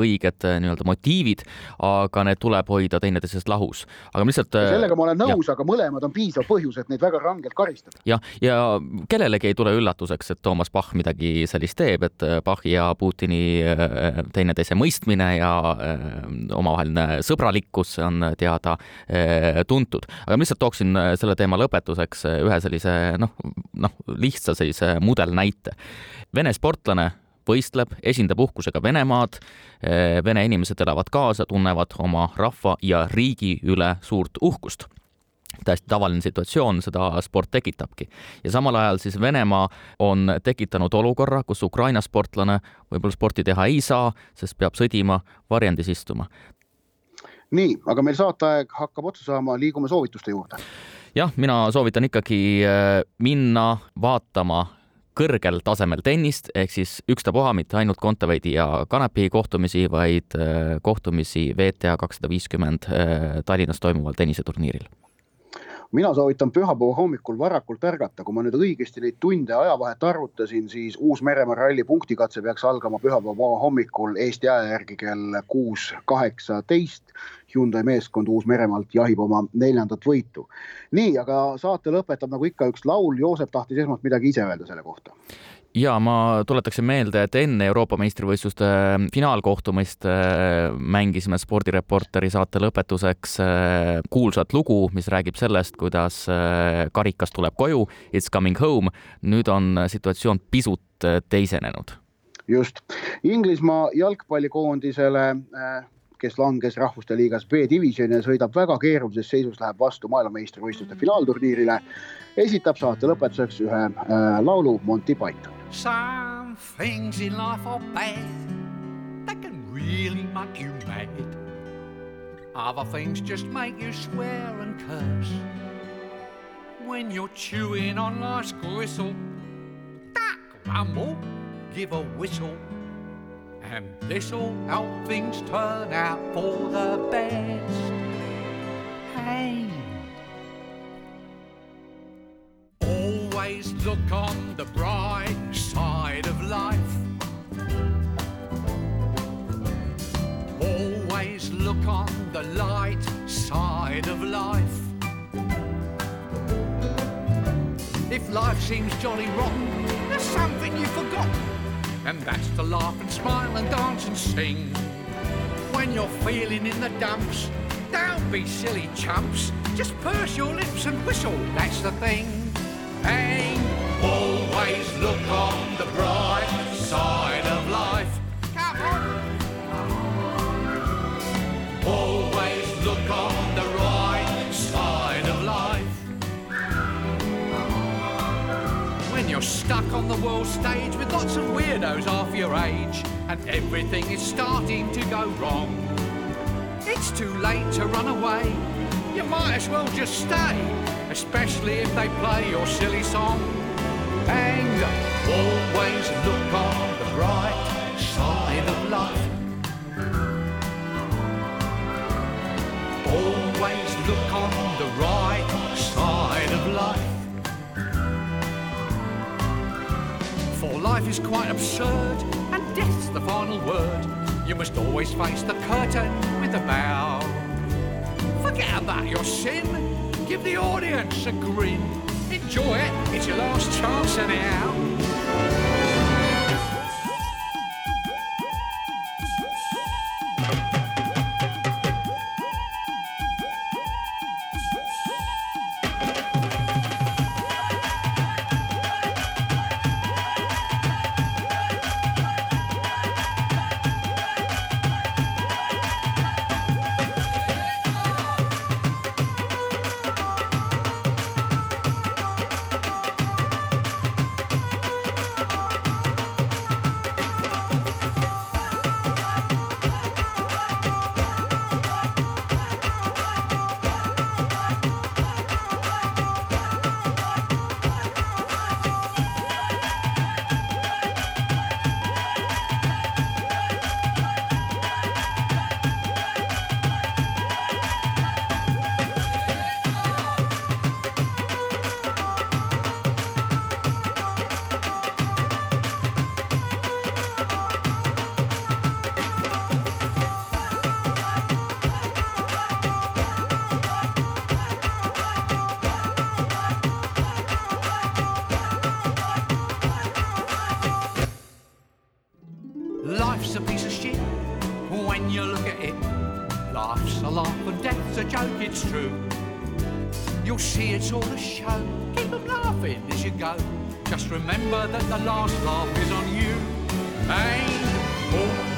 õiged nii-öelda motiivid, aga need tuleb hoida teineteisest lahus. aga lihtsalt. sellega ma olen nõus, aga mõlemad on piisav põhjus, et neid väga rangelt karistada. Jah, ja kellelegi ei tule üllatuseks, et Toomas Bach midagi sellist teeb, et Bachi ja Putini teineteise mõistmine ja omavaheline sõbralikkus on teada tuntud, aga ma lihtsalt tooksin äh, selle teema lõpetuseks äh, ühe sellise noh, noh, lihtsa sellise mudelnäite. Vene sportlane võistleb, esindab uhkusega Venemaad. Äh, Vene inimesed elavad kaasa, tunnevad oma rahva ja riigi üle suurt uhkust täiesti tavaline situatsioon, seda sport tekitabki. ja samal ajal siis Venemaa on tekitanud olukorra, kus Ukraina sportlane võib-olla sporti teha ei saa, sest peab sõdima, varjendis istuma nii, aga meil saateaeg hakkab otsa saama, liigume soovituste juurde. jah, mina soovitan ikkagi äh, minna vaatama kõrgel tasemel tennist, ehk siis ükstapuha mitte ainult Kontaveidi ja Kanepi kohtumisi, vaid äh, kohtumisi WTA kakssada viiskümmend äh, Tallinnas toimuval tenniseturniiril mina soovitan pühapäeva hommikul varakult ärgata, kui ma nüüd õigesti neid tunde ajavahet arvutasin, siis Uus-Meremaa ralli punktikatse peaks algama pühapäeva hommikul Eesti aja järgi kell kuus kaheksateist. Hyundai meeskond Uus-Meremaalt jahib oma neljandat võitu. nii, aga saate lõpetab nagu ikka üks laul, Joosep tahtis esmalt midagi ise öelda selle kohta ja ma tuletaksin meelde, et enne Euroopa meistrivõistluste finaalkohtumist äh, mängisime spordireporteri saate lõpetuseks äh, kuulsat lugu, mis räägib sellest, kuidas äh, karikas tuleb koju, it's coming home. nüüd on situatsioon pisut teisenenud. just, Inglismaa jalgpallikoondisele kes langes Rahvuste Liigas B-divisjoni ja sõidab väga keerulises seisus, läheb vastu maailmameistrivõistluste finaalturniirile. esitab saate lõpetuseks ühe äh, laulu Monty Python. Some things in life are bad, they can really make you mad. Other things just make you swear and curse. When you're chewing on life's gristle, duck, rumble, give a whistle. And this'll help things turn out for the best. Hey. Always look on the bright side of life. Always look on the light side of life. If life seems jolly rotten, there's something you've forgotten, and that's to laugh and smile and dance and sing. When you're feeling in the dumps, don't be silly chumps, just purse your lips and whistle, that's the thing. Pain. Always look on the bright side stuck on the world stage with lots of weirdos half your age, and everything is starting to go wrong, it's too late to run away. You might as well just stay especially if they play your silly song. And always look on the bright side of life. Always look on life is quite absurd, and death's the final word. You must always face the curtain with a bow. Forget about your sin Give the audience a grin. Enjoy it. It's your last chance anyhow. a laugh and death's a joke, it's true. You'll see it's all a show. Keep them laughing as you go. Just remember that the last laugh is on you. Ain't all